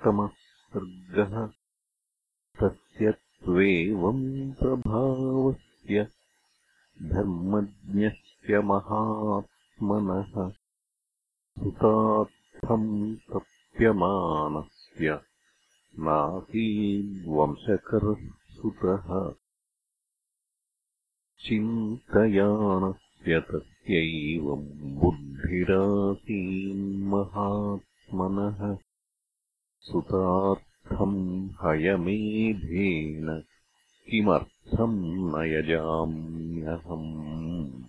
सप्तमः सर्गः तस्य त्वेवम् प्रभावस्य धर्मज्ञस्य महात्मनः सुतार्थम् तप्यमानस्य नासीद्वंशकरः सुतः चिन्तयानस्य तस्यैवम् बुद्धिरासीन्महात्मनः सुतार्थम् हयमेधेन किमर्थम् न यजाम्यहम्?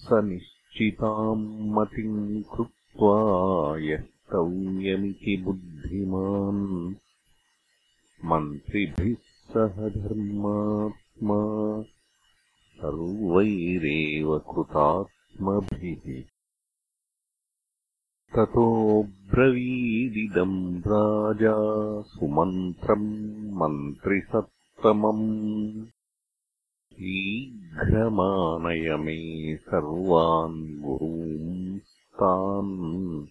स निश्चिताम् मतिम् कृत्वा यस्तव्यमिति बुद्धिमान्। मन्त्रिभिः सह धर्मात्मा सर्वैरेव कृतात्मभिः ततो ब्रवीदिदम् राजा सुमन्त्रम् मन्त्रिसत्तमम्। शीघ्रमानय मे सर्वान् गुरूंस्तान्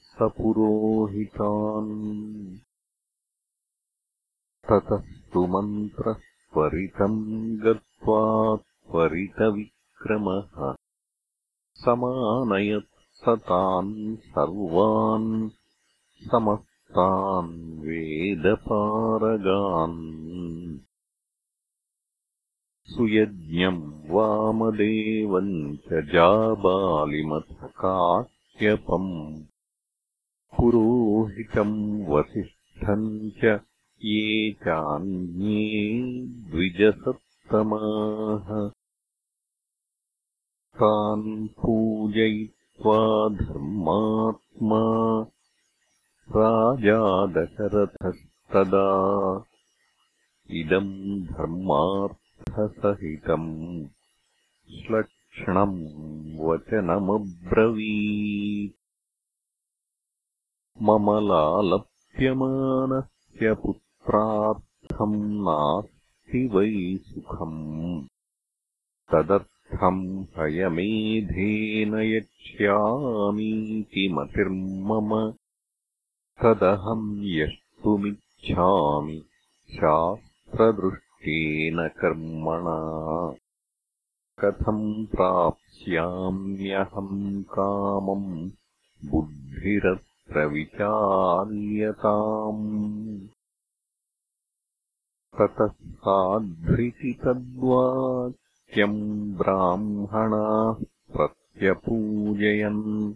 सपुरोहितान्। ततस्तु मन्त्रः त्वरितम् गत्वा त्वरितविक्रमः समानयत् स तान् सर्वान् समस्तान् वेदपारगान्। सुयज्ञम् वामदेवम् च जाबालिमथ काश्यपम् पुरोहितम् वसिष्ठम् च ये चान्ये द्विजसत्तमाः तान् धर्मात्मा राजा दशरथस्तदा। इदम् धर्मार्थसहितम् श्लक्ष्णम् वचनमब्रवीत्। मम लालप्यमानस्य पुत्रार्थम् नास्ति वै सुखम्। तदत् हयमेधेन यक्ष्यामीति मतिर्मम तदहम् यष्टुमिच्छामि शास्त्रदृष्टेन कर्मणा। कथम् प्राप्स्याम्यहम् कामम् बुद्धिरत्र विचार्यताम् ततः साध्विति तद्वाक् ब्राह्मणाः प्रत्यपूजयन्।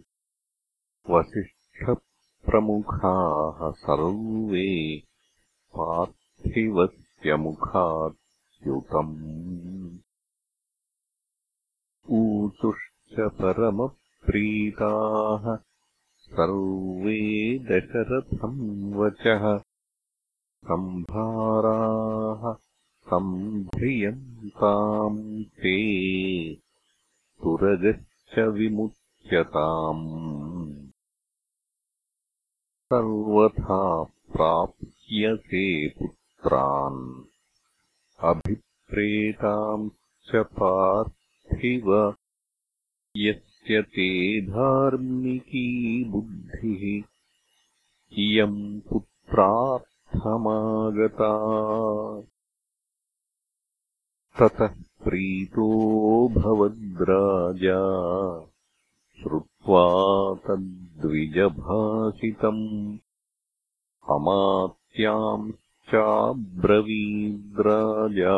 वसिष्ठप्रमुखाः सर्वे पार्थिवस्य मुखात्युतम् ऊचुश्च परमप्रीताः सर्वे दशरथम् वचः। सम्भाराः सम्भ्रियन्ताम् ते तुरगश्च विमुच्यताम्। सर्वथा प्राप्स्यसे पुत्रान्। अभिप्रेतांश्च पार्थिव। यस्य ते धार्मिकी बुद्धिः इयम् पुत्रार्थमागता ततः प्रीतो भवद्राजा श्रुत्वा तद्विजभाषितम् अमात्यांश्चाब्रवीद्राजा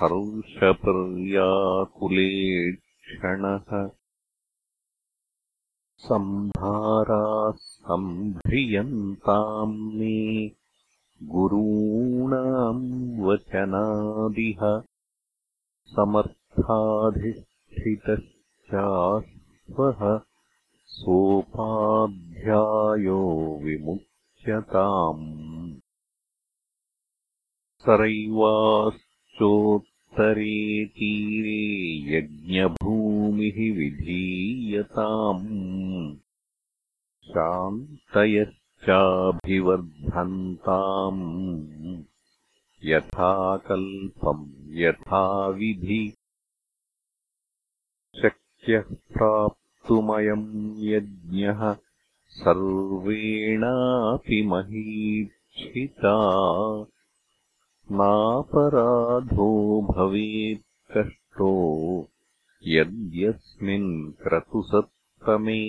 हर्षपर्याकुलेक्षणः सम्भाराः सम्भ्रियन्ताम् मे गुरूणाम् वचनादिह समर्थाधिष्ठितश्चाश्वः सोपाध्यायो विमुच्यताम्। सरैवाश्चोत्तरे तीरे यज्ञभूमिः विधीयताम्। शान्तयः चाभिवर्धन्ताम् यथाकल्पम् यथाविधि शक्यः प्राप्तुमयम् यज्ञः सर्वेणापि महीक्षिता नापराधो भवेत् कष्टो यद्यस्मिन् क्रतुसत्तमे।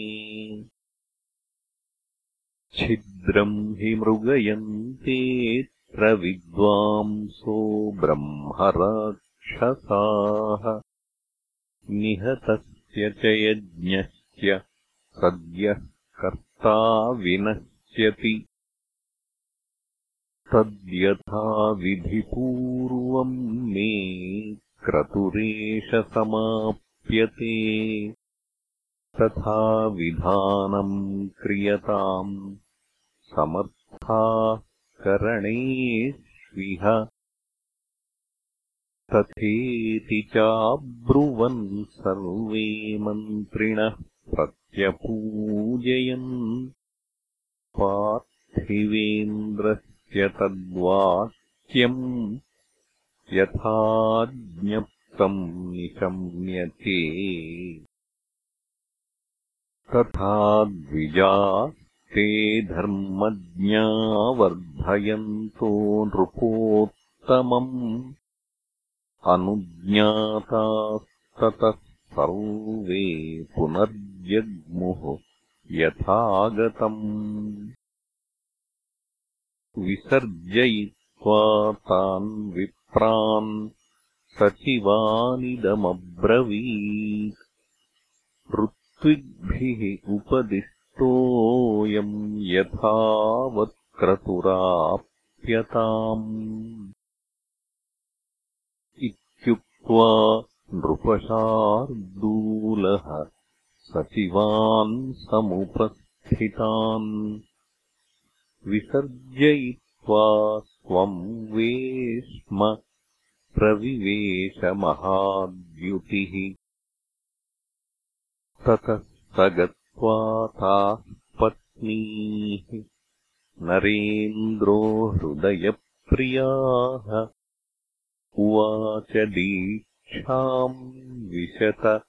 छिद्रम् हि मृगयन्तेऽत्र विद्वांसो ब्रह्मराक्षसाः निहतस्य च यज्ञस्य सद्यः कर्ता विनश्यति। तद्यथाविधिपूर्वम् मे क्रतुरेष समाप्यते तथा विधानम् क्रियताम् समर्थाः करणेष्विह तथेति चाब्रुवन् सर्वे मन्त्रिणः प्रत्यपूजयन्। पार्थिवेन्द्रस्य तद्वाक्यम् यथाज्ञप्तम् निशम्यते। तथा द्विजास्ते धर्मज्ञावर्धयन्तो नृपोत्तमम् अनुज्ञातास्ततः सर्वे पुनर्जग्मुः यथागतम्। विसर्जयित्वा तान् विप्रान् सचिवानिदमब्रवीत्। ऋत्विग्भिः उपदिष्टोऽयम् यथावत्क्रतुराप्यताम्। इत्युक्त्वा नृपशार्दूलः सचिवान् समुपस्थितान्। विसर्जयित्वा स्वम् वेश्म प्रविवेशमहाद्युतिः। ततः स पत्नीः नरेन्द्रो हृदयप्रियाः उवाच दीक्षाम् विशत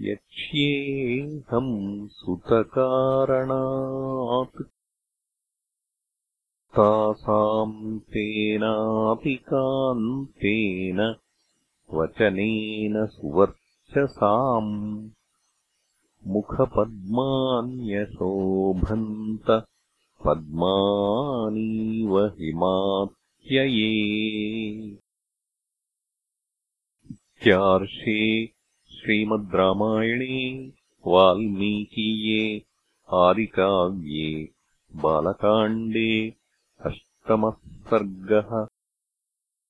यक्ष्येऽहम् सुतकारणात्। तासाम् तेनापि कान्तेन वचनेन सुवर्चसाम् मुखपद्मान्यशोभन्त। पद्मानीव हिमात्यये। इत्यार्षे श्रीमद् रामायणे वाल्मीकीये आदिकाव्ये बालकाण्डे अष्टमः सर्गः